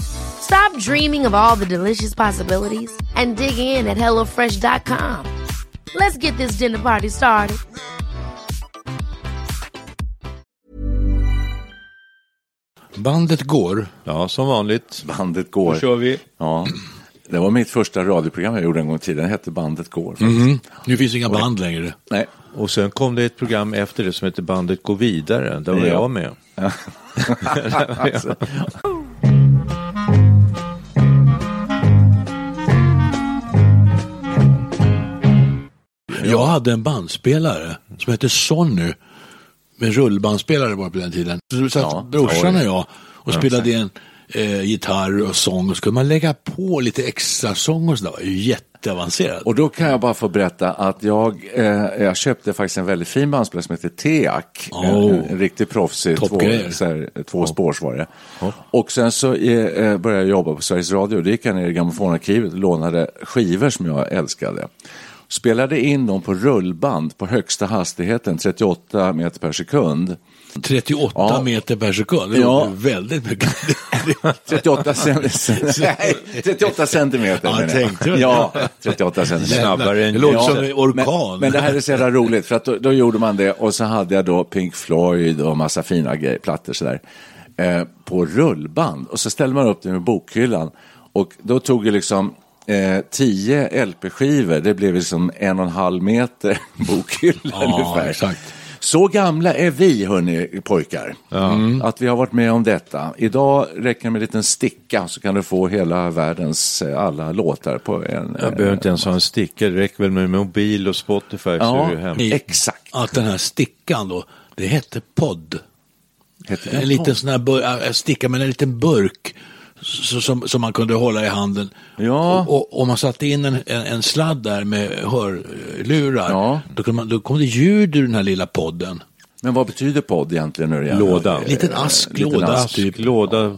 Stop dreaming of all the delicious possibilities and dig in at HelloFresh.com. Let's get this dinner party started. Bandet går. Ja, som vanligt. Bandet går. Då kör vi. Ja. Det var mitt första radioprogram jag gjorde en gång i tiden. Det hette Bandet går. Mm. Nu finns inga band längre. Nej. Och sen kom det ett program efter det som heter Bandet går vidare. Där var Ja. jag med. Alltså, Jag hade en bandspelare som hette Sonny. Med rullbandspelare var på den tiden. Så satt Ja, brorsan och jag och spelade in eh, gitarr och sång. Och så skulle man lägga på lite extra sång och sådär. Jätteavancerat. Och då kan jag bara få berätta att jag, eh, jag köpte faktiskt en väldigt fin bandspelare som heter Teak. Oh. En, en riktigt proffsig, två, Toppgrejer. så här, två spårs var det. Och sen så eh, eh, började jag jobba på Sveriges Radio. Då gick jag ner i grammofonarkivet och lånade skivor som jag älskade. Spelade in dem på rullband på högsta hastigheten, 38 meter per sekund. 38 Ja. meter per sekund. Det Ja. väldigt mycket. 38, cent- Nej, 38 centimeter. Ja, jag. tänkte väl. Ja, 38 centimeter. Snabbare än Det låter som en orkan. Men, men det här är så jävla roligt för att då, då gjorde man det och så hade jag då Pink Floyd och massa fina grejer, plattor sådär eh, på rullband och så ställde man upp det med bokhyllan och då tog det liksom eh, 10 LP-skivor, det blev liksom en och en halv meter bokhylla Ja, ungefär. exakt. Så gamla är vi, hörni pojkar, Mm. att vi har varit med om detta. Idag räcker det med en liten sticka så kan du få hela världens eh, alla låtar på en... Jag behöver inte ens ha en sticka, det räcker väl med mobil och Spotify så Ja, är du hem. I- exakt. Att den här stickan då, det hette podd. Heter det En liten sån här bur- äh, sticka med en liten burk så, som, som man kunde hålla i handen. Ja. Och, och man satte in en, en, en sladd där med hörlurar. Ja. Då, man, då kom det ljud ur den här lilla podden. Men vad betyder podd egentligen nu igen? Låda. Eh, Liten ask, liten låda. ask. Typ. Låda,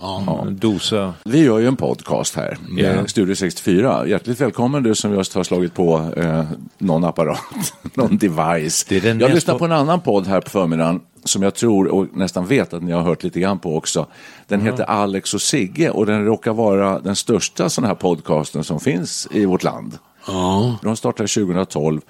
dosa. Vi gör ju en podcast här, eh, Studio 64. Hjärtligt välkommen du som just har slagit på eh, någon apparat, någon device. Det är den jag po- på en annan podd här på förmiddagen som jag tror och nästan vet att ni har hört lite grann på också. Den heter Alex och Sigge och den råkar vara den största sån här podcasten som finns i vårt land. Ja. De startade 2012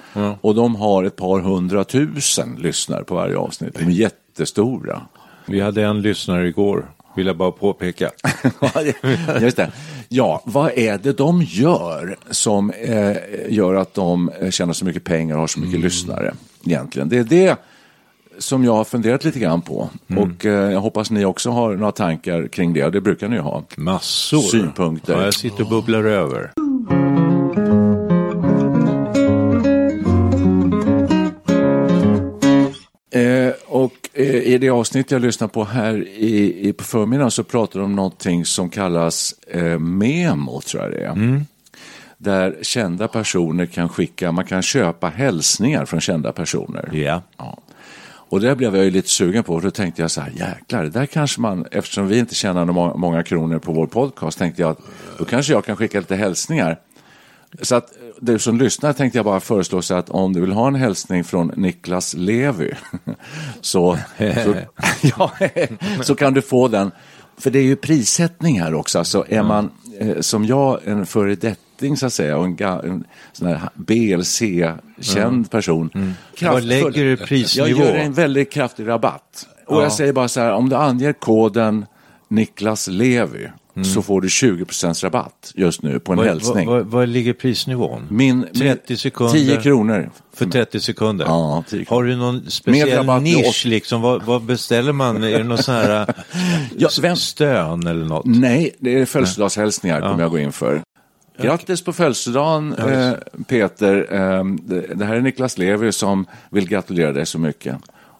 och de har ett par hundratusen lyssnare på varje avsnitt. De är jättestora. Vi hade en lyssnare igår, vill jag bara påpeka. Ja, Just det. Ja, vad är det de gör som eh, gör att de eh, tjänar så mycket pengar och har så mycket lyssnare egentligen? Det är det som jag har funderat lite grann på. Och eh, jag hoppas ni också har några tankar kring det. Det brukar ni ju ha. Massor. Synpunkter. Ja, jag sitter och bubblar över. I det avsnitt jag lyssnar på här i, i, på förmiddagen så pratar de om någonting som kallas eh, memo, tror jag det är. Där kända personer kan skicka, man kan köpa hälsningar från kända personer. Ja. Ja. Och det blev jag ju lite sugen på och då tänkte jag så här, jäklar, det där kanske man, eftersom vi inte tjänar många kronor på vår podcast, tänkte jag att då kanske jag kan skicka lite hälsningar. Så att du som lyssnar tänkte jag bara föreslå så att om du vill ha en hälsning från Niklas Levi så, så, ja, så kan du få den. För det är ju prissättning här också. Alltså är man eh, som jag en föredetting så att säga och en, en sån här BLC-känd person. kraftfull- Vad lägger du prisnivå? Jag gör en väldigt kraftig rabatt. Och jag säger bara så här, om du anger koden Niklas Levi så får du 20% rabatt just nu på en Vad, hälsning. vad, vad, vad ligger prisnivån? Min, 30 sekunder. 10 kronor. För 30 sekunder? Ja, 10 kronor. Har du någon speciell nisch liksom? Vad, vad beställer man? Är det någon sån här Ja, s- vem- stön eller något? Nej, det är födelsedagshälsningar kommer jag gå in för. Grattis på födelsedagen eh, Peter. Eh, det, det här är Niklas Levi som vill gratulera dig så mycket.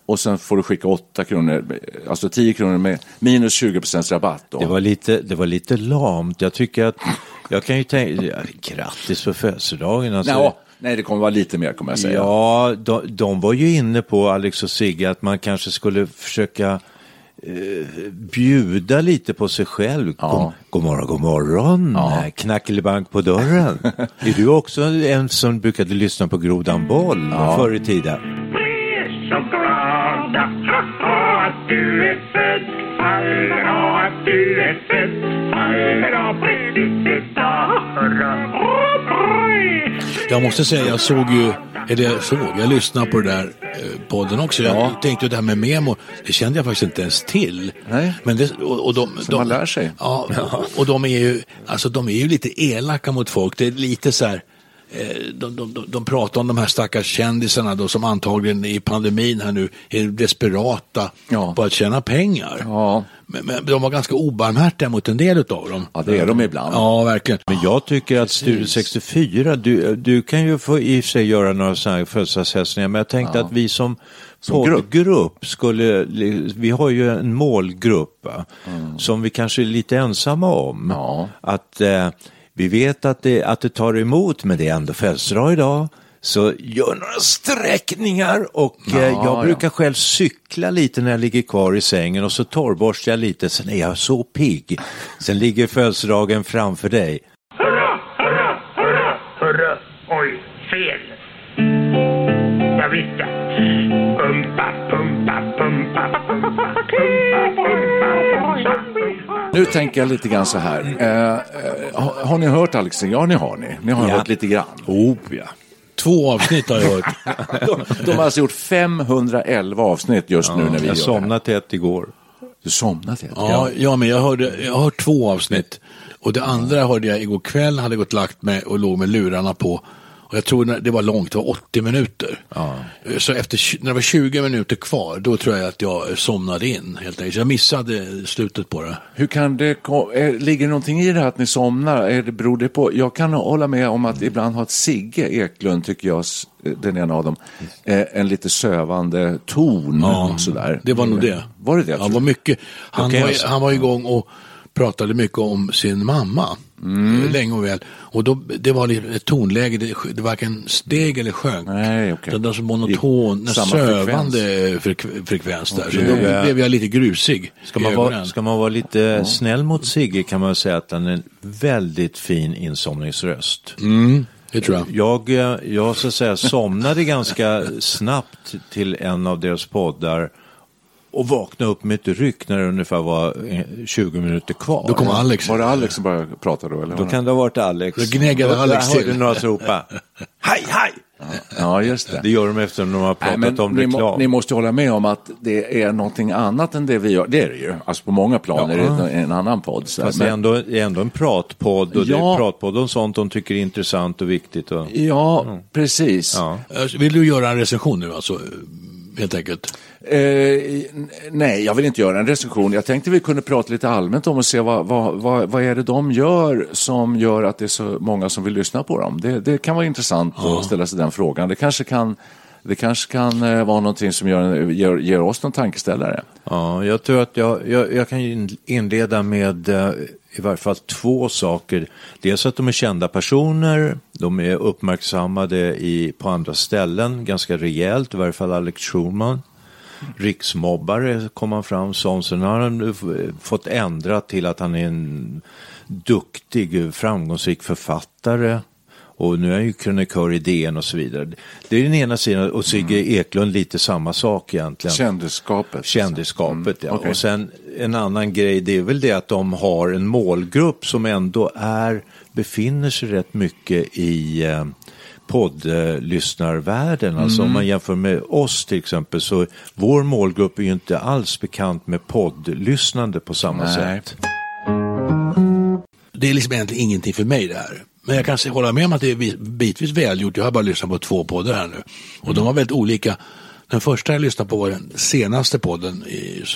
Och sen får du skicka 8 kronor, alltså 10 kronor med minus 20 rabatt. Då. Det var, lite, det var lite lamt. Jag tycker att, jag kan ju tänka, ja, grattis på födelsedagen. Alltså. Nå, nej, det kommer vara lite mer kommer jag säga. Ja, de, de var ju inne på, Alex och Sigge, att man kanske skulle försöka eh, bjuda lite på sig själv. Ja. God, god morgon, god morgon. Ja. Ja. Knackelibank på dörren. är du också en som brukade lyssna på Grodan Boll förr i tiden? Hurra att du är Hurra, boy Jag måste säga, jag såg ju, eller jag såg, jag lyssnade på det där eh, podden också. Jag Ja. tänkte ju det här med memo, det kände jag faktiskt inte ens till. Nej. Men det, och, och de, de, man lär sig. Ja, och de är ju, alltså de är ju lite elaka mot folk. Det är lite så här, de, de, de, de pratar om de här stackars kändisarna då som antagligen i pandemin här nu är desperata Ja. på att tjäna pengar. Ja. Men, men de var ganska obarmhärtiga mot en del av dem. Ja, det är de ibland. Ja, verkligen. Men jag tycker att Studio 64, du, du kan ju få i och för sig göra några sådana här födelsedagshälsningar, men jag tänkte att vi som, Som grupp. poddgrupp skulle, vi har ju en målgrupp va, som vi kanske är lite ensamma om. Mm. Ja. Att eh, vi vet att det, att det tar emot, men det är ändå födelsedag idag. Så gör några sträckningar och eh, Ja, jag ja. brukar själv cykla lite när jag ligger kvar i sängen och så torrborstar jag lite, sen är jag så pigg. Sen ligger födelsedagen framför dig. Hurra, hurra, hurra, hurra Oj, fel Jag visste pumpa, pumpa, pumpa, pumpa, Nu tänker jag lite grann så här. Eh, eh, har, har ni hört Alex? Ja, ni har ni. Ni har Ja. hört lite grann. Oh, ja. Två avsnitt har jag hört. De, de har alltså gjort 511 avsnitt just nu när vi gör Jag somnade till ett igår. Du somnat helt? Ja, ja, men jag, hörde, jag har hört två avsnitt. Och det andra hörde jag igår kväll, hade gått lagt mig och låg med lurarna på. Och jag tror det var långt, det var 80 minuter. Så efter, när det var 20 minuter kvar, då tror jag att jag somnade in helt enkelt. Jag missade slutet på det. Hur kan det, ligger det någonting i det här att ni somnar? Är det, beror det på? Jag kan hålla med om att ibland har ett Sigge Eklund, tycker jag, den ena av dem, eh, en lite sövande ton. Ja, sådär. Det var nog det. Var det det? Ja, var mycket. Han, Okej, var, alltså. han var igång och pratade mycket om sin mamma. Mm. Länge och väl. Och då, det var ett tonläge, det, det varken steg eller sjönk. Nej, okej. Det var så monoton, sövande frekvens, frekvens där. Så Okej. då blev jag lite grusig Ska man, vara, ska man vara lite snäll mot Sigge kan man säga att han är en väldigt fin insomningsröst. Mm, det tror jag. Jag, eh, jag så att säga somnade ganska snabbt till en av deras poddar och vaknade upp med ett ryck när det ungefär var eh, 20 minuter kvar. Då kom Alex. Var det Alex som började prata då? Eller? Då kan det ha varit Alex. Då gnäggade Då- Alex Jag hörde till. några ropa. Hej, hej! Ja, just det. Det gör de efter när de har pratat Nej, men om ni, må, reklam. ni måste hålla med om att det är någonting annat än det vi gör. Det är det ju. Alltså på många plan är det en, en annan podd. Så. Fast det är Men- ändå, det är ändå en pratpodd och det Ja. är pratpodd om sånt de tycker är intressant och viktigt. Och, Ja, precis. ja. Eh, Vill du göra en recension nu alltså? Helt enkelt. Eh, nej, jag vill inte göra en recension. Jag tänkte vi kunde prata lite allmänt om och se vad, vad, vad, vad är det de gör som gör att det är så många som vill lyssna på dem. Det, det kan vara intressant att ställa sig den frågan. Det kanske kan, det kanske kan eh, vara någonting som gör, ger, ger oss någon tankeställare. Ja, jag tror att jag, jag, jag kan in- inleda med eh, i varje fall två saker. Dels att de är kända personer, de är uppmärksammade i, på andra ställen ganska rejält, i varje fall Alex Schulman. Riksmobbare kom han fram som, sen har han fått ändra till att han är en duktig, framgångsrik författare. Och nu är han ju krönikör i DN och så vidare. Det är den ena sidan och Sigge Eklund lite samma sak egentligen. Kändisskapet. Kändisskapet, ja. okej. Och sen en annan grej, det är väl det att de har en målgrupp som ändå är, befinner sig rätt mycket i eh, poddlyssnarvärlden. Alltså om man jämför med oss till exempel så vår målgrupp är ju inte alls bekant med poddlyssnande på samma Nej. sätt. det är liksom egentligen ingenting för mig det här. Men jag kan hålla med om att det är vi- bitvis välgjort. Jag har bara lyssnat på två poddar här nu. Och de var väldigt olika. Den första jag lyssnade på var den senaste podden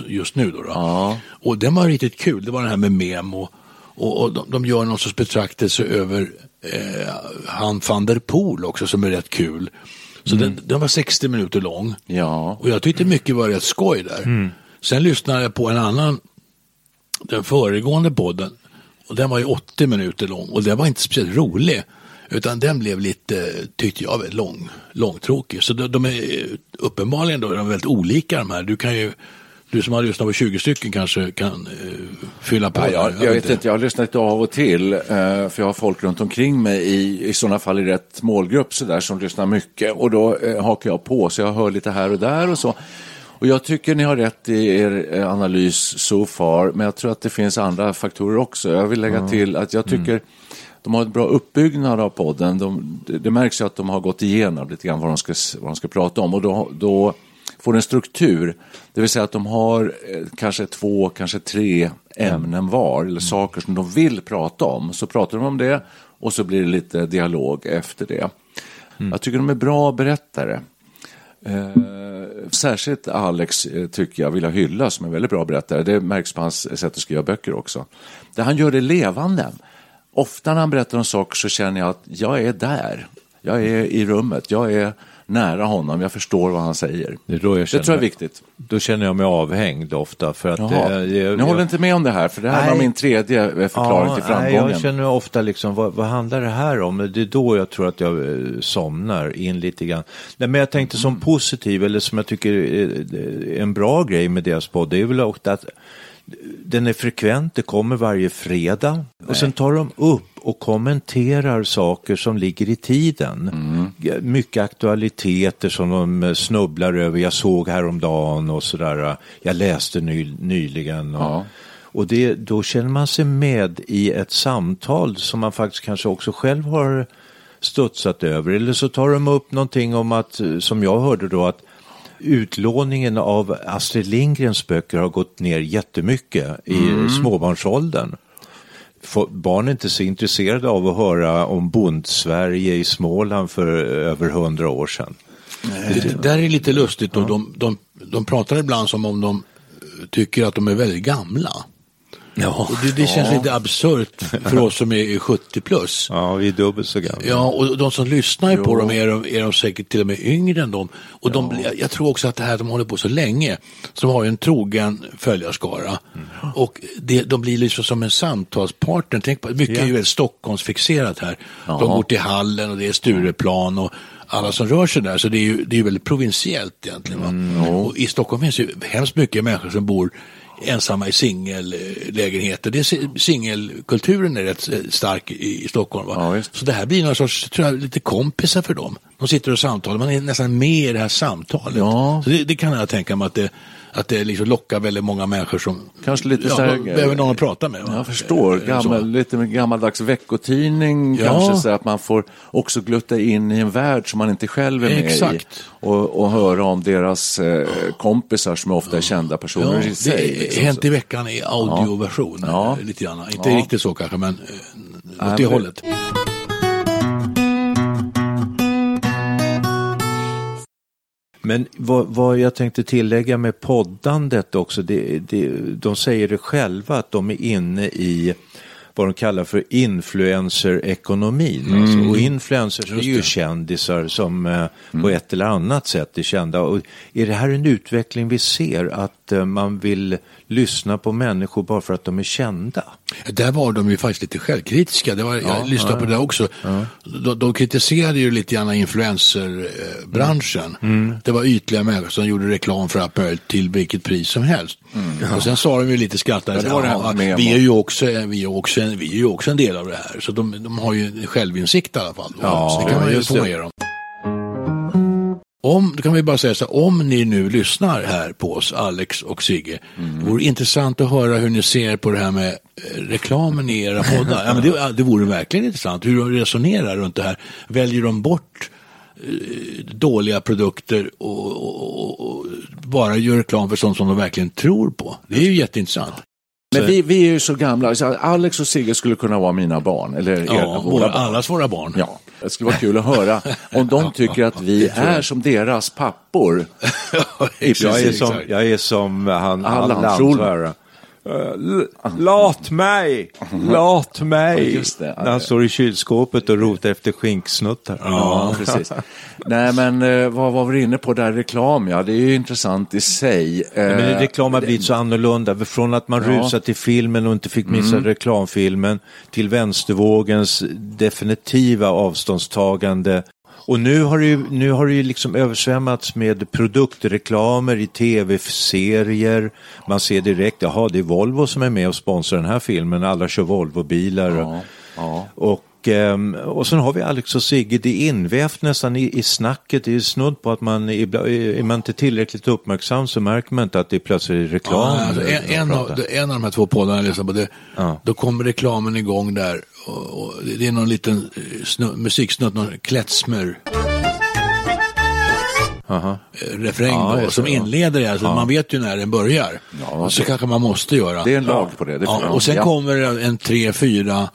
just nu. Då, då. Och den var riktigt kul. Det var den här med memo. Och, och de, de gör någon sorts betraktelse över eh, han van der Poel också som är rätt kul. Så den, den var 60 minuter lång. Ja. Och jag tyckte mycket var rätt skoj där. Sen lyssnade jag på en annan, den föregående podden. Och den var ju 80 minuter lång och den var inte speciellt rolig. Utan den blev lite, tyckte jag, väldigt lång, långtråkig. Så de, de är uppenbarligen då, de är väldigt olika de här. Du kan ju, du som har lyssnat på 20 stycken kanske kan eh, fylla på. Ja, jag, där. jag vet inte, jag har lyssnat lite av och till, eh, för jag har folk runt omkring mig i, i sådana fall i rätt målgrupp så där, som lyssnar mycket och då eh, hakar jag på så jag hör lite här och där och så. Och jag tycker ni har rätt i er eh, analys so far, men jag tror att det finns andra faktorer också. Jag vill lägga till att jag tycker de har ett bra uppbyggnad av podden. De, det, märks ju att de har gått igenom lite grann vad de ska, vad de ska prata om och då, då får en struktur. Det vill säga att de har eh, kanske två, kanske tre ämnen var eller saker som de vill prata om. Så pratar de om det och så blir det lite dialog efter det. Jag tycker de är bra berättare. Eh, särskilt Alex eh, tycker jag vill jag hylla som en väldigt bra berättare. Det märks på hans sätt att skriva böcker också. Där han gör det levande. Ofta när han berättar om saker så känner jag att jag är där. Jag är i rummet. Jag är nära honom. Jag förstår vad han säger. Det, jag Det tror jag är viktigt. Då känner jag mig avhängd ofta. För att Jaha. det, det, Ni håller inte med om det här, för det här var Nej. min tredje eh, förklaring till nej, framgången. jag känner ofta liksom, vad, vad handlar det här om? Det är då jag tror att jag eh, somnar in lite grann. Nej, men jag tänkte som positiv, eller som jag tycker är en bra grej med deras podd, det är väl också att den är frekvent, det kommer varje fredag. Och sen tar de upp och kommenterar saker som ligger i tiden. Ja, Mycket aktualiteter som de eh, snubblar över. Jag såg häromdagen och sådär. Jag läste ny, nyligen. Och, Ja. och det, då känner man sig med i ett samtal som man faktiskt kanske också själv har studsat över. Eller så tar de upp någonting om att, eh, som jag hörde då, att utlåningen av Astrid Lindgrens böcker har gått ner jättemycket i småbarnsåldern. Få- Barn är inte så intresserade av att höra om Bondsverige i Småland för över hundra år sedan. Det, det där är lite lustigt och de, de, de pratar ibland som om de eh, tycker att de är väldigt gamla. Ja, det, det känns lite absurt för oss som är 70 plus. ja vi är dubbelt så gamla. Ja, och de som lyssnar på dem är, de- är de säkert till och med yngre än dem. Och de, blir- jag tror också att det här, de håller på så länge, så de har ju en trogen följarskara. Och det, de blir liksom som en samtalspartner. Tänk på, mycket är ju väldigt Stockholmsfixerat här. De går till Hallen och det är Stureplan och alla som rör sig där, så det är ju det är väldigt provinsiellt egentligen. Va? Och I Stockholm finns ju hemskt mycket människor som bor ensamma i singellägenheter. Det Singelkulturen är rätt stark i, Stockholm. Ja. Så det här blir någon sorts, tror jag, lite kompisar för dem. De sitter och samtalar, man är nästan med i det här samtalet. Ja. Så det, det kan jag tänka mig att det, att det liksom lockar väldigt många människor som Kanske lite ja, så här- behöver någon att prata med. Va? Jag förstår, Eh, Gammel, så. lite med gammaldags veckotidning Ja. kanske så att man får också glutta in i en värld som man inte själv är med Exakt. i och, och höra om deras eh, kompisar som ofta är kända personer Ja, i sig. det liksom. är Hänt i veckan i audioversion. Ja. eh, Lite grann. Inte Ja. riktigt så kanske, men eh, åt det men- hållet. Men vad, vad jag tänkte tillägga med poddandet också, det, det, de säger det själva att de är inne i vad de kallar för influencer-ekonomin. Alltså. Och influencers är ju kändisar som eh, på ett eller annat sätt är kända. Och är det här en utveckling vi ser, att eh, man vill lyssna på människor bara för att de är kända? Där var de ju faktiskt lite självkritiska. Det var, jag lyssnade på det också. De, de kritiserade ju lite grann influencerbranschen. Mm. Det var ytliga människor som gjorde reklam för allt möjligt till vilket pris som helst. Och sen sa de ju lite skrattande, Mm. Ja, här "Ja, vi, Memo." är ju också, vi, är också vi är ju också en del av det här. Så de, de har ju självinsikt i alla fall. Ja, så det kan man ju få med dem. Om, då kan vi bara säga så här, om ni nu lyssnar här på oss, Alex och Sigge, Mm. vore intressant att höra hur ni ser på det här med eh, reklamen i era poddar. ja, men det, det vore verkligen intressant hur de resonerar runt det här. Väljer de bort eh, dåliga produkter och, och, och, och bara gör reklam för sånt som de verkligen tror på? Det är ju jätteintressant. Men vi, vi är ju så gamla, så Alex och Sigge skulle kunna vara mina barn. Eller er, Ja, våra våra, barn. allas våra barn. Ja, det skulle vara kul att höra om de tycker att vi är som deras pappor. I Jag är som, jag är som han, Allan Allan, tror Eh, l- Lat mig! Lat mig! Det. När han står i kylskåpet och rotar efter skinksnuttar. Ja, precis. Nej, men eh, vad var vi inne på där? Reklam, ja, det är ju intressant i sig. Eh, Men reklam har blivit så annorlunda. Från att man Ja. rusade till filmen och inte fick missa reklamfilmen till vänstervågens definitiva avståndstagande. Och nu har det ju, nu har det ju liksom översvämmats med produktreklamer i tv-serier. Man ser direkt, jaha det är Volvo som är med och sponsrar den här filmen. Alla kör Volvo-bilar. Ja, ja. Och, ehm, och sen har vi Alex och Sigge, det är invävt nästan i, i snacket. Det är snudd på att man, är man inte tillräckligt uppmärksam så märker man inte att det plötsligt är reklam. Ja, alltså, en, en, av, en av de här två poddarna jag lyssnar på, det, Ja. då kommer reklamen igång där. Och, och det är någon liten eh, snu, musiksnutt, någon klättsmer. Aha. eh, refräng Ja, då, det, som ja. inleder det. Alltså, Man vet ju när den börjar. Ja, så det- kanske man måste göra. Det är en lag på det. det ja, och sen ja. kommer det en tre, fyra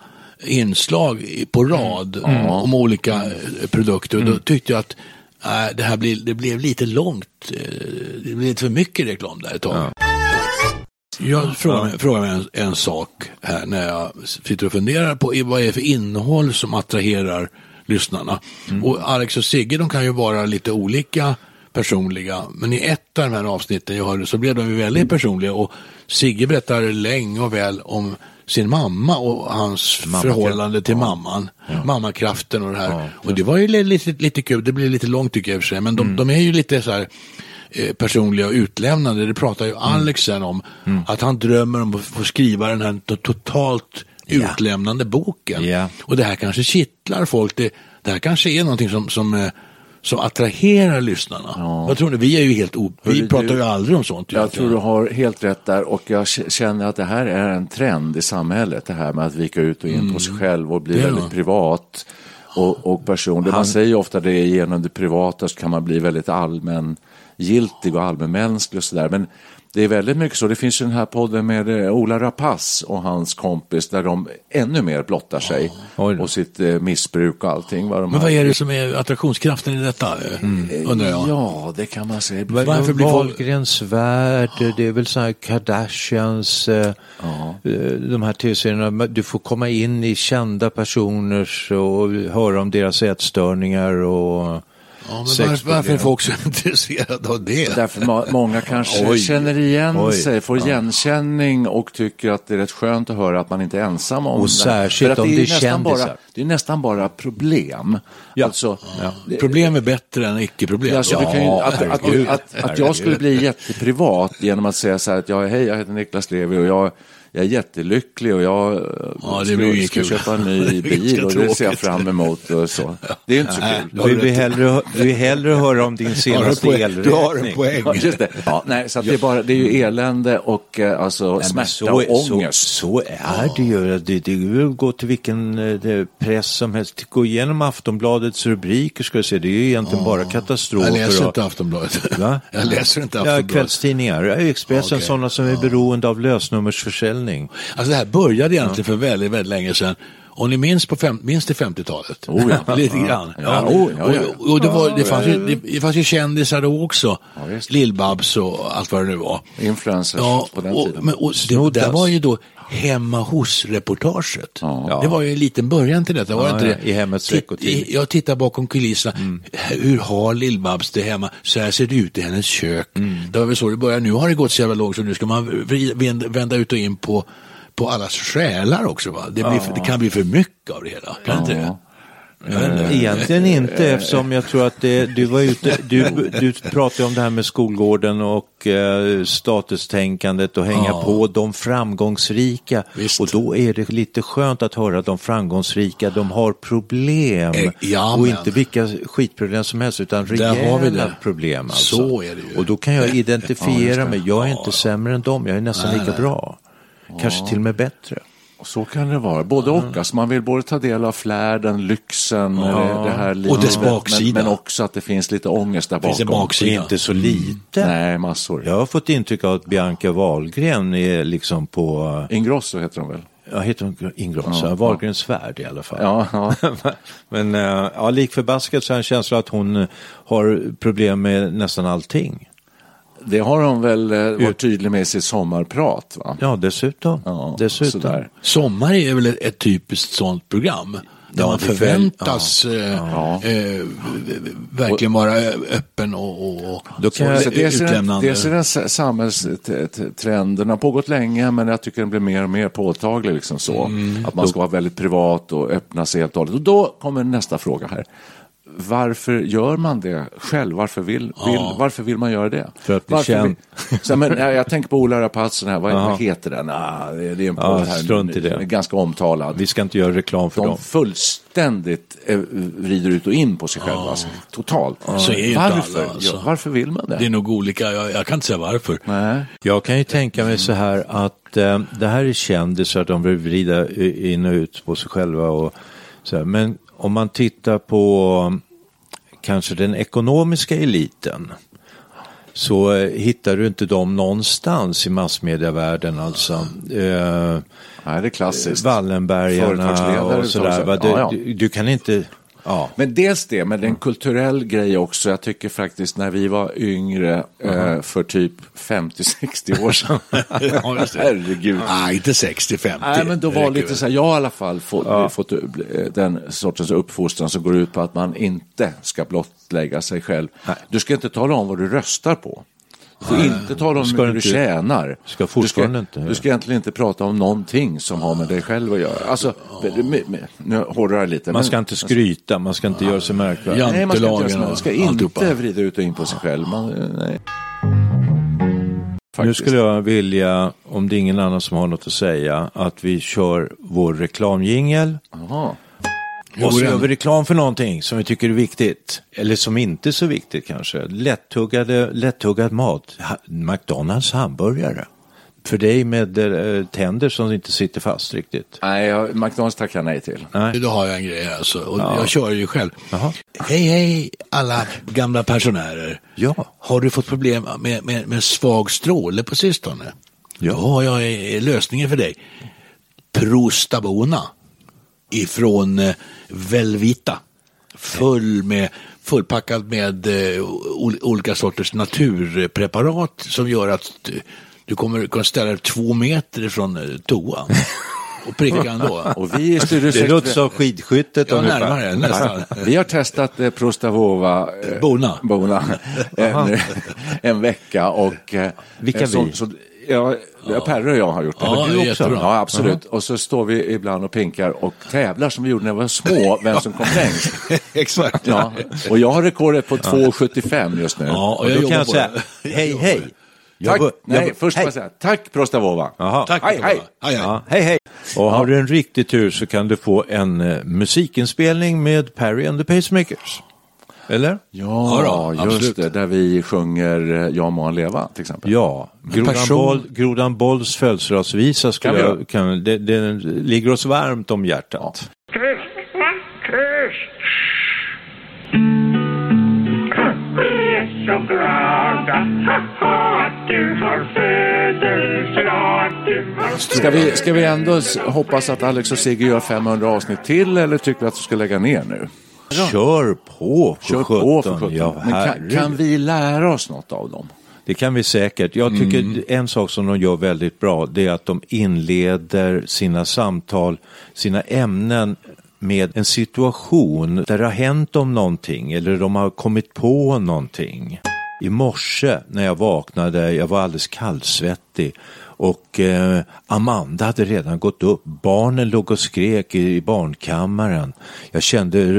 inslag på rad Mm. om olika eh, produkter. Och då tyckte jag att äh, det här blir, det blev lite långt. Det blev lite för mycket reklam där ett tag. Jag frågar mig, frågar mig en, en sak här när jag sitter och funderar på vad är det för innehåll som attraherar lyssnarna. Och Alex och Sigge de kan ju vara lite olika personliga, men i ett av de här avsnitten jag hörde så blev de ju väldigt personliga och Sigge berättar länge och väl om sin mamma och hans Mammakraft. förhållande till mamman. Mammakraften och det här. och det var ju li- lite, lite kul, det blev lite långt tycker jag i och för sig, men de, de är ju lite så här eh, personliga och utlämnande. Det pratar ju Alex sen om. Att han drömmer om att få skriva den här to- totalt utlämnande boken. Ja. Och det här kanske kittlar folk. Det, det här kanske är någonting som, som, eh, som attraherar lyssnarna. Vad tror ni? Vi är ju helt o... Vi Hörru, pratar du- ju aldrig om sånt. Jag egentligen. tror du har helt rätt där och jag känner att det här är en trend i samhället. Det här med att vika ut och in på sig själv och bli väldigt privat och, och personlig. Man säger ofta det genom det privata så kan man bli väldigt allmängiltig och allmänmänsklig och sådär. Men det är väldigt mycket så. Det finns ju den här podden med eh, Ola Rapace och hans kompis där de ännu mer blottar sig då. och sitt eh, missbruk och allting. Vad de Men har- vad är det som är attraktionskraften i detta? eh, Undrar jag. Ja, det kan man säga. Varför blir folk- Wahlgrens värld, det är väl så här Kardashians, eh, eh, de här tv-serierna, du får komma in i kända personers och höra om deras ätstörningar och Ja, men varför, varför är folk så intresserade av det? Därför ma- många kanske Oj. känner igen Oj. sig, får igenkänning och tycker att det är rätt skönt att höra att man inte är ensam om Och det. särskilt För att om det är nästan kändisar. bara, Det är nästan bara problem. Ja. Alltså, det- Problem är bättre än icke-problem. Ja, så vi kan ju, att, att, att, att, jag skulle bli jätteprivat genom att säga så här att jag, hej, jag heter Niklas Levi och jag, jag är jättelycklig och jag eh, Ja, det ska, ska köpa en ny bil och det ser jag fram emot och så. Det är inte så kul. Vi du vill hellre, vi vill hellre höra om din Ja, senaste poäng. du har en elräkning. poäng. Ja, just det. Ja, nej, så att det, är bara, det är ju elände och eh, alltså, Nej, smärta så, och så, ångest. så är det ju. Det, det är ju att gå till vilken eh, det, press som helst. Gå igenom Aftonbladets rubriker ska du se. Det är ju egentligen bara katastrofer. Jag läser och- inte Aftonbladet. Va? Jag läser inte Ja, Aftonbladet. kvällstidningar. Ja, Expressen, Okej. sådana som är beroende av lösnummersförsäljning. Alltså det här började egentligen för väldigt, väldigt länge sedan. Och ni minns, på fem, minns det 50-talet? Oh ja. Lite grann. Ja, oh, ja, ja. Och, och det, var, det, fanns ju, det, det fanns ju kändisar då också. Ja. Lill-Babs och allt vad det nu var. Influencers Ja, på den och, tiden. men, och det, där var ju då hemma hos-reportaget. Ja. Det var ju en liten början till detta, var det Ja, inte ja, det? i hemmets i- Jag tittar bakom kulisserna. Hur har Lill-Babs det hemma? Så här ser det ut i hennes kök. Det var väl så det började. Nu har det gått så jävla långt så nu ska man vända- ut och in på, på allas själar också. Va? Det, blir, det kan bli för mycket av det hela. Kan inte det? Vet inte. Egentligen inte eftersom jag tror att det, du var ute, du, du pratade om det här med skolgården och eh, statustänkandet och hänga Ja. på de framgångsrika. Visst. Och då är det lite skönt att höra att de framgångsrika, de har problem. Eh, ja, och men. inte vilka skitproblem som helst utan rejäla problem. Alltså. Så är det ju. Och då kan jag identifiera det. mig, jag är inte sämre än dem, jag är nästan Nej, lika nej. bra. Kanske till och med bättre. Så kan det vara. Både och. Alltså man vill både ta del av flärden, lyxen, Ja. det här Och livet, dess baksida. Men, men också att det finns lite ångest där bakom. Finns en baksida. Inte så lite. Nej, massor. Jag har fått intryck av att Bianca Wahlgren är liksom på, Ingrosso heter de väl? ja heter hon Ingrosso? Ja, Wahlgrens värld i alla fall. Ja, ja. Men äh, ja, lik förbaskat så har jag en känsla att hon eh, har problem med nästan allting. Det har de väl eh, varit tydlig med i sitt sommarprat. Va? Ja, dessutom. Ja, dessutom. sådär. Sommar är väl ett, ett typiskt sånt program. Där Ja, man väl- förväntas eh, Ja. eh, verkligen vara öppen och, och, och Då kan jag- Så dels, är den, utlämnande. dels är den samhällstrenden har pågått länge men jag tycker den blir mer och mer påtaglig. Liksom så. Mm. Att man ska vara väldigt privat och öppna sig helt och hållet. Och då kommer nästa fråga här. Varför gör man det själv? Varför vill, vill, varför vill man göra det? För att bli känd. Så, men, jag, jag tänker på Ola Rapace, här. Vad, Ja. vad heter den? Ah, det, är en Ja, här, strunt i det. ganska omtalad. Vi ska inte göra reklam för De dem. fullständigt eh, vrider ut och in på sig själva. Alltså, totalt. Så är ju inte varför? alla, alltså. ja, varför vill man det? Det är nog olika, jag, jag kan inte säga varför. Nej. Jag kan ju tänka mig så här att eh, det här är kändisar, de vill vrida in och ut på sig själva. Och så här. Men om man tittar på kanske den ekonomiska eliten så eh, hittar du inte dem någonstans i massmediavärlden. Alltså. Eh, Nej, det är klassiskt. Wallenbergarna och sådär. Du, Ja, ja. Du, du kan inte... Ja. Men dels det, men det är en kulturell grej också. Jag tycker faktiskt när vi var yngre eh, för typ 50-60 år sedan. Ja. Herregud. Nej, inte 60-50. Nej, men då var lite så här, jag har i alla fall fått, fått eh, den sortens uppfostran som går ut på att man inte ska blottlägga sig själv. Du ska inte tala om vad du röstar på. Du får inte tala om hur du mycket inte- du tjänar. ska fortfarande du ska, inte. Du ska egentligen inte prata om någonting som har med dig själv att göra. Alltså, nu hårdrar jag lite. Man ska inte skryta, man ska inte göra sig märkvärdig. Nej, man ska, inte, göra man ska inte vrida ut och in på sig själv. Man, nej. Nu Faktiskt. skulle jag vilja, om det är ingen annan som har något att säga, att vi kör vår reklamjingel. Jaha. Och så gör vi reklam för någonting som vi tycker är viktigt. Eller som inte är så viktigt kanske. Lättuggade, lättuggad mat. Ha- McDonalds hamburgare. För dig med eh, tänder som inte sitter fast riktigt. Nej, jag, McDonalds tackar jag nej till. Nej. Då har jag en grej alltså, och jag kör ju själv. Jaha. Hej hej alla gamla pensionärer. Ja. Har du fått problem med, med, med svag stråle på sistone? Ja. Då har jag eh, lösningen för dig. Prostabona ifrån eh, Velvita. Full med, fullpackad med eh, ol- olika sorters naturpreparat som gör att du kommer kunna ställa dig två meter ifrån eh, toan och pricka ändå. Och vi i Det låter 60 som skidskyttet Ja, närmare nästan. Vi har testat eh, Prostavova eh, Bona. Bona en, en vecka och... Eh, Vilka så, vi? Så, ja, ja. Perre och jag har gjort det. Ja, du också? jättebra. Ja, absolut. Och så står vi ibland och pinkar och tävlar som vi gjorde när vi var små, vem som kom längst. Exakt. Ja. Och jag har rekordet på 2,75 just nu. Ja, och Och jag då kan jag säga, hej hej. Tack, nej, jag först hej. jag säga tack Prostavova. Tack. Hej, hej. hej, hej. Ja, hej hej. Och har du en riktig tur så kan du få en eh, musikinspelning med Perry and the Pacemakers. Eller? Ja, Ja just absolut. det, där vi sjunger eh, Jag må han leva till exempel. Ja, Grodan, person- Boll, Grodan Bolls födelsedagsvisa skulle Kan vi jag, göra? kan, det, det ligger oss varmt om hjärtat. Tyst, va? Tyst. Vi är så glada haha, att du har födelsedag. Du har Ska vi, ska vi ändå hoppas att Alex och Sigge gör 500 avsnitt till eller tycker vi att vi ska lägga ner nu? Kör på för Kör 17. på för 17. Ja, Men kan, herregud. kan vi lära oss något av dem? Det kan vi säkert. Jag tycker Mm. en sak som de gör väldigt bra det är att de inleder sina samtal, sina ämnen med en situation där det har hänt om någonting eller de har kommit på någonting. I morse när jag vaknade, jag var alldeles kallsvettig och eh, Amanda hade redan gått upp. Barnen låg och skrek i, i barnkammaren. Jag kände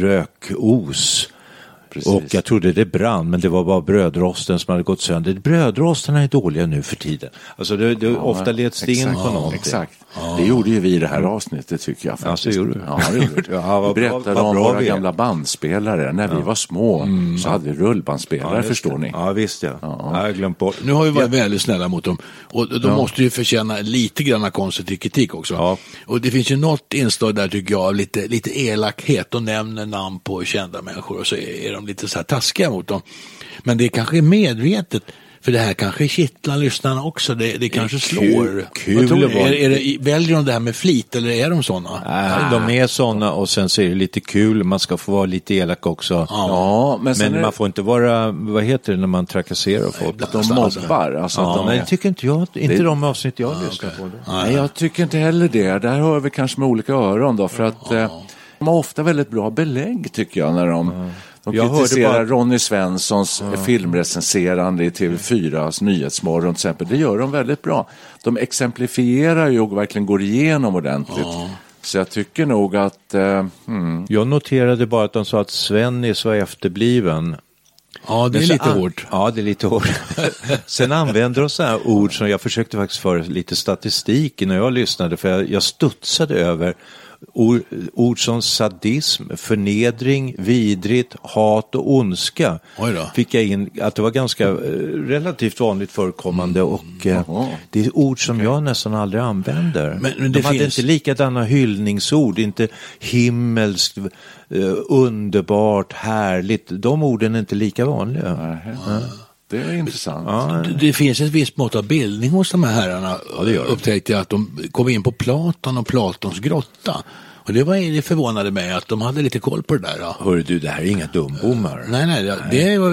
rökos precis. Och jag trodde det brann, men det var bara brödrosten som hade gått sönder. Brödrostarna är dåliga nu för tiden. Alltså det, det, ofta leds det in exakt, på någonting. Exakt. Det gjorde ju vi i det här avsnittet tycker jag. Ja, så Faktiskt. gjorde du. Ja, det gjorde vi. Ja, vad vi berättade vad om bra våra vi gamla bandspelare. När vi var små så hade vi rullbandspelare, just förstår ni. Ja, visst ja. ja. Jag har glömt bort. Nu har vi varit väldigt snälla mot dem och de måste ju förtjäna lite grann konstruktiv kritik också. Ja. Och det finns ju något inslag där tycker jag av lite, lite elakhet. De nämner namn på kända människor och så är de lite så här taskiga mot dem. Men det kanske är medvetet. För det här kanske kittlar lyssnarna också. Det, det kanske slår. kul att vara- Är, är det, väljer de det här med flit eller är de sådana? Nej, de är sådana och sen så är det lite kul, man ska få vara lite elak också. Ja, men Men man det, får inte vara, vad heter det när man trakasserar folk? de mobbar. Alltså, Ja, de nej, det tycker inte jag, inte Det- de avsnitt jag lyssnar på. Nej, jag tycker inte heller det. Där hör vi kanske med olika öron då. För att eh, de har ofta väldigt bra belägg tycker jag när de, de Jag hörde kritiserar bara- Ronny Svenssons filmrecenserande i TV4s Nyhetsmorgon till exempel. Det gör de väldigt bra. De exemplifierar ju och verkligen går igenom ordentligt. Så jag tycker nog att eh, hmm, Jag noterade bara att de sa att Sven är så efterbliven. Ja, det är lite an- hårt. Ja, det är lite hårt. Sen använder de så här ord som jag försökte faktiskt föra lite statistik när jag lyssnade för jag, jag studsade över ord, ord som sadism, förnedring, vidrigt, hat och ondska. Fick jag in att det var ganska eh, relativt vanligt förekommande och eh, det är ord som jag nästan aldrig använder. Men- men de hade finns- inte likadana hyllningsord, inte himmelskt, eh, underbart, härligt. De orden är inte lika vanliga. Det är intressant. Det- Det finns ett visst mått av bildning hos de här herrarna. det gör det. Upptäckte jag att de kom in på Platon och Platons grotta. Och det, var, det förvånade mig att de hade lite koll på det där. Ja. Hörru du, det här är inga dumbommar. Nej, nej, det, det var,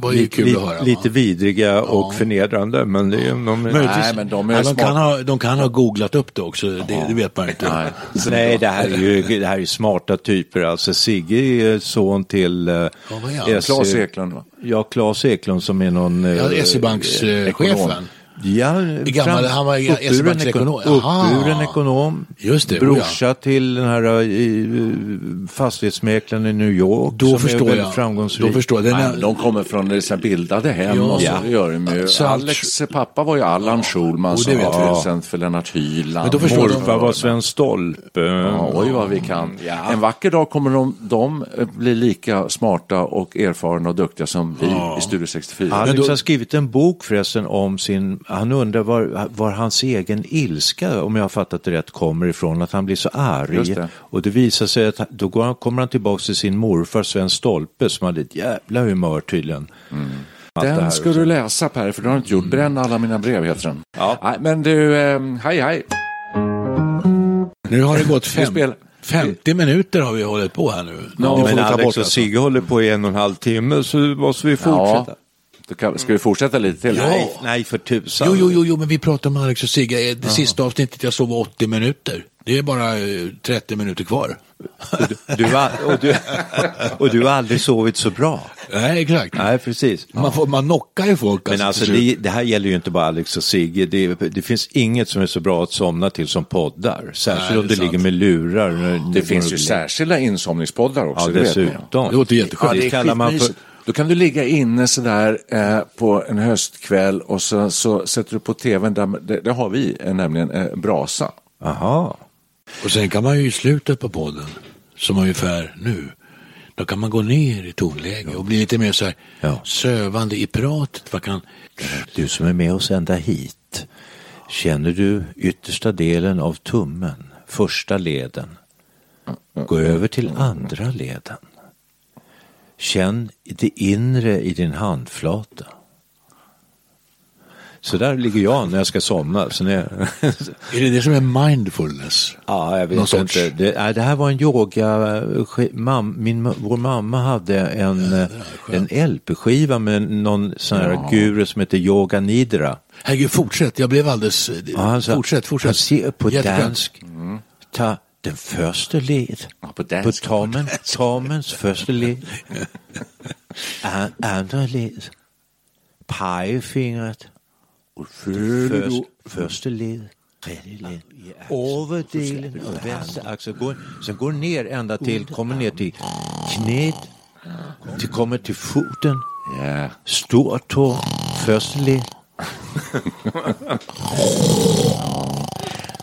var ju Lite, kul lite, att höra. va? lite vidriga och förnedrande, men det är de... Nej, men de är ja, de, kan ha, de kan ha googlat upp det också, det, det vet man inte. Nej. Nej, det här, är ju, det här är smarta typer. Alltså Sigge är son till... eh, vad är han? Claes Eklund va? Ja, Claes Eklund som är någon... eh, Ja, ekonom. SE-bankschefen. Ja, Gammal- han var uppburen ekonom. Uppburen ekonom. Just det, Brorsa till den här uh, fastighetsmäklaren i New York. Då som förstår jag. framgångsrik. Då förstår jag. Den Nej, är, men de kommer från liksom bildade hem Ja. och så Ja. gör de ju. Så Alex pappa var ju Allan Schulman det som vet var producent för Lennart Hyland. Men då förstår de- Morfar var Sven Stolpe. Ja, oj vad vi kan. En vacker dag kommer de, de eh, bli lika smarta och erfarna och duktiga som vi i Studio 64. Alex då- har skrivit en bok förresten om sin, han undrar var, var hans egen ilska, om jag har fattat det rätt, kommer ifrån. Att han blir så arg. Det. Och det visar sig att då går han, kommer han tillbaka till sin morfar Sven Stolpe som hade ett jävla humör tydligen. Här Den ska du läsa Per, för det har du inte gjort. Bränn alla mina brev heter den. Ja. Nej, men du, eh, hej hej. nu har det gått fem, spelar- 50 minuter har vi hållit på här nu. Får Men ta Alex bort och. Sigge håller på i en och en halv timme så måste vi fortsätta. Ja, kan, ska vi fortsätta lite till? Nej, nej för tusan. Jo, jo, jo, jo, men vi pratar om Alex och Sigge. Det sista avsnittet jag såg var 80 minuter. Det är bara eh, 30 minuter kvar. Du, har- och, du, och du har aldrig sovit så bra. Nej, exakt. Nej, precis. Man, får, man knockar ju folk. Men alltså slut. det, det här gäller ju inte bara Alex och Sigge. Det, det finns inget som är så bra att somna till som poddar. Särskilt Nej, om det du ligger med lurar. när- Det finns ju särskilda insomningspoddar också. Ja, det dessutom. Det låter jätteskönt. det det kallar man för... Då kan du ligga inne sådär eh, på en höstkväll och så, så sätter du på tvn, där, det, det har vi eh, nämligen, eh, brasa. Aha. Och sen kan man ju i slutet på podden, som ungefär nu, då kan man gå ner i tonläge och bli lite mer så här Ja. sövande i pratet. Man kan, Du som är med oss ända hit. Känner du yttersta delen av tummen, första leden? Gå över till andra leden. Känn det inre i din handflata. Så där ligger jag när jag ska somna. Så när jag... är det det som är mindfulness? Ja, jag Någon vet sorts- inte. Det, nej, det här var en yoga... sk- Mam, min, vår mamma hade en, eh, en LP-skiva med någon sån här guru som heter Yoga Nidra. Herregud, fortsätt. Jag blev alldeles... Ja, han sa, fortsätt, fortsätt. Han ser på Jätteskönt. dansk. Ta den första led. Ja, på På dansk. tommen, tommens första led. An, andra led. Pegefingret. Och först, första led. Tredje led. Överdelen av vänster axel. Går, sen går ner ända till, kommer ner till knät. Det kommer till foten, Ja. stortå, förstlig.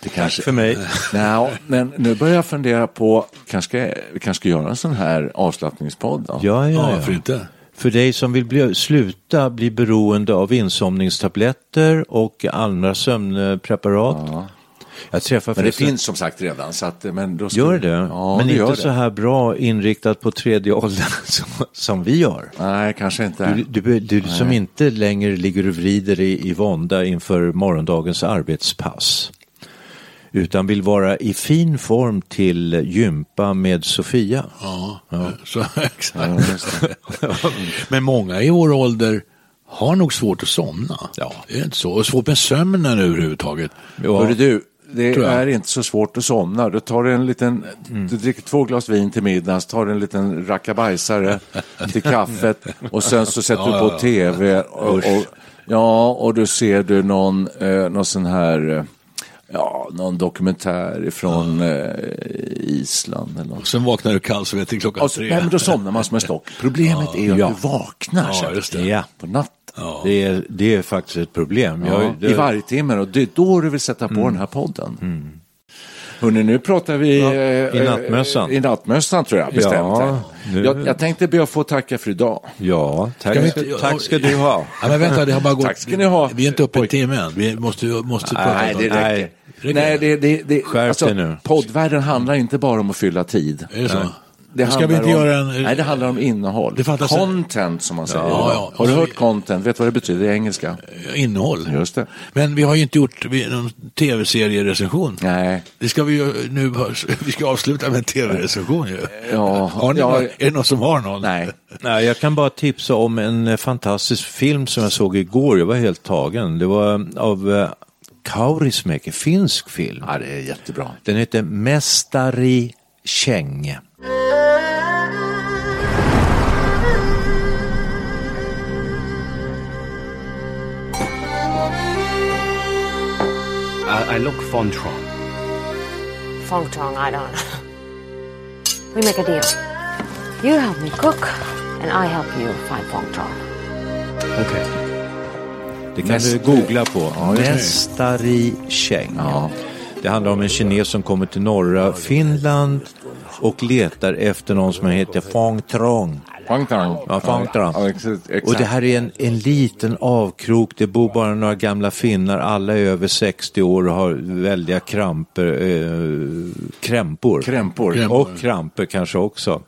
Det kanske... För mig. Nå, men nu börjar jag fundera på, kanske, vi kanske ska göra en sån här avslappningspodd då? Ja, ja, Ja, ja. varför inte? För dig som vill bli, sluta bli beroende av insomningstabletter och andra sömnpreparat. Jag träffar Men det finns som sagt redan. Så att, men då ska Gör det? Ja, men det inte gör så det. här bra inriktat på tredje åldern som, som vi gör. Nej, kanske inte. Du, du, du som inte längre ligger och vrider i, i vånda inför morgondagens arbetspass. Utan vill vara i fin form till gympa med Sofia. Ja, Så, exakt. Men många i vår ålder har nog svårt att somna. Ja. Det är inte så. Och svårt med sömnen överhuvudtaget. Ja. Hörru du, det är inte så svårt att somna. Du tar en liten, Mm. du dricker två glas vin till middagen, så tar du en liten rackabajsare till kaffet och sen så sätter Ja, du ja, på ja. tv och, och, ja, och då ser du någon, eh, någon sån här, eh, ja, någon dokumentär ifrån eh, Island eller något. Och sen vaknar du kallsvettig klockan så, tre. nej, men då somnar man som en stock. Problemet är ju att Ja. du vaknar Ja, just det. Ja, på natten. det är, det är faktiskt ett problem. Ja, Jag, det, I varje timme och det är då du vill sätta på den här podden. Hörrni, nu pratar vi Ja, i nattmössan. eh, I nattmössan tror jag bestämt. Ja, nu- jag, jag tänkte be att få tacka för idag. Ja, tack, Ska vi tack ska du ha. Ja, men vänta, det har bara gått. Tack ska ni ha. Vi är inte uppe i en timme än. Vi måste, måste prata Nej, det. Räcker Nej, det? det, det, det, Skärp alltså, nu. Poddvärlden handlar inte bara om att fylla tid. Är det så? Det Ska vi handlar inte om, göra en... Nej, det handlar om innehåll. Det fattas- Content som man säger. Ja, ja. Har du hört content? Vet du vad det betyder i engelska? Innehåll. Just det. Men vi har ju inte gjort någon tv-serierecension. Nej. Det ska vi ju nu, vi ska avsluta med en tv-recension ju. Ja, Har ni ja, någon, är det någon som har någon? Nej. Nej, jag kan bara tipsa om en eh, fantastisk film som jag såg igår. Jag var helt tagen. Det var eh, av Kaurismäki, finsk film. Ja, det är jättebra. Den heter Mästari Käng. I, I look Fontron. Fong Tong, I don't know. We make a deal. You help me cook, and I help you find Fong Tong. Okay. Det kan Mäst- du googla på. Ja. Mästari Käng. Ja. Det handlar om en kines som kommer till norra Finland och letar efter någon som heter Fong Trong. Fang Tang. Ja, Fang Tang. Ja. Och det här är en, en liten avkrok, det bor bara några gamla finnar, alla är över 60 år och har väldiga kramper, eh, krämpor. Krämpor. Krämpor. Och kramper kanske också.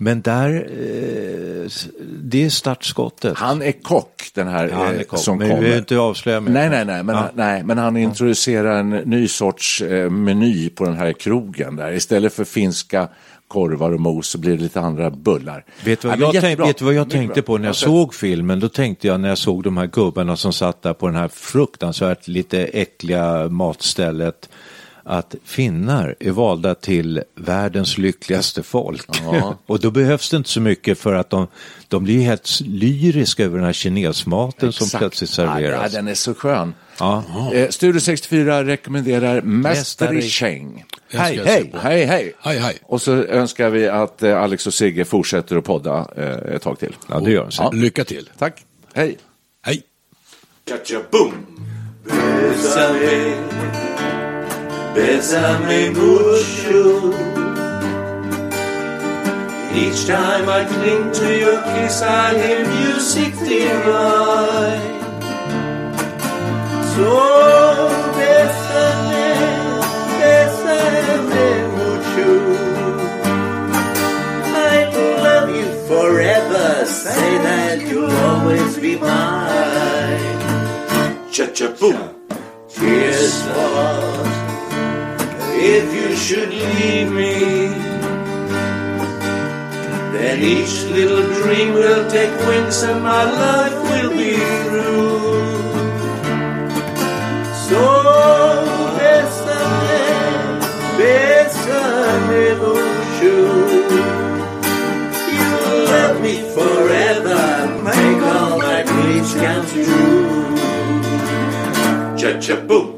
Men där, eh, det är startskottet. Han är kock, den här Ja, han är eh, kock. som Men vi kommer. behöver inte avslöja mer. Nej, nej, nej, men, Ja. nej, men han introducerar en ny sorts eh, meny på den här krogen där. Istället för finska korvar och mos så blir det lite andra bullar. Vet du vad, Ja, men jag, tänkte, jättebra. vet vad jag tänkte på när jag såg filmen? Då tänkte jag när jag såg de här gubbarna som satt där på den här fruktansvärt lite äckliga matstället att finnar är valda till världens lyckligaste folk. och då behövs det inte så mycket för att de, de blir helt lyriska över den här kinesmaten som exakt. plötsligt Ja, serveras. den är så skön. Ja. Eh, Studio 64 rekommenderar Mästari- Cheng. Hej, hej, hej, hej. Hej, hej. Och så önskar vi att eh, Alex och Sigge fortsätter att podda eh, ett tag till. Ja, det gör de. Ja. Lycka till. Tack, hej. Hej. Boom! Bésame, mucho. Each time I cling to your kiss, I hear music divine. So bésame, bésame mucho. I'd love you forever. Say that you'll always be mine. Cha-cha-boom. Tears fall if you should leave me. Then each little dream will take wings and my life will be through. So bésame, bésame mucho. You love me forever, make all my dreams come true. Cha-cha-boom.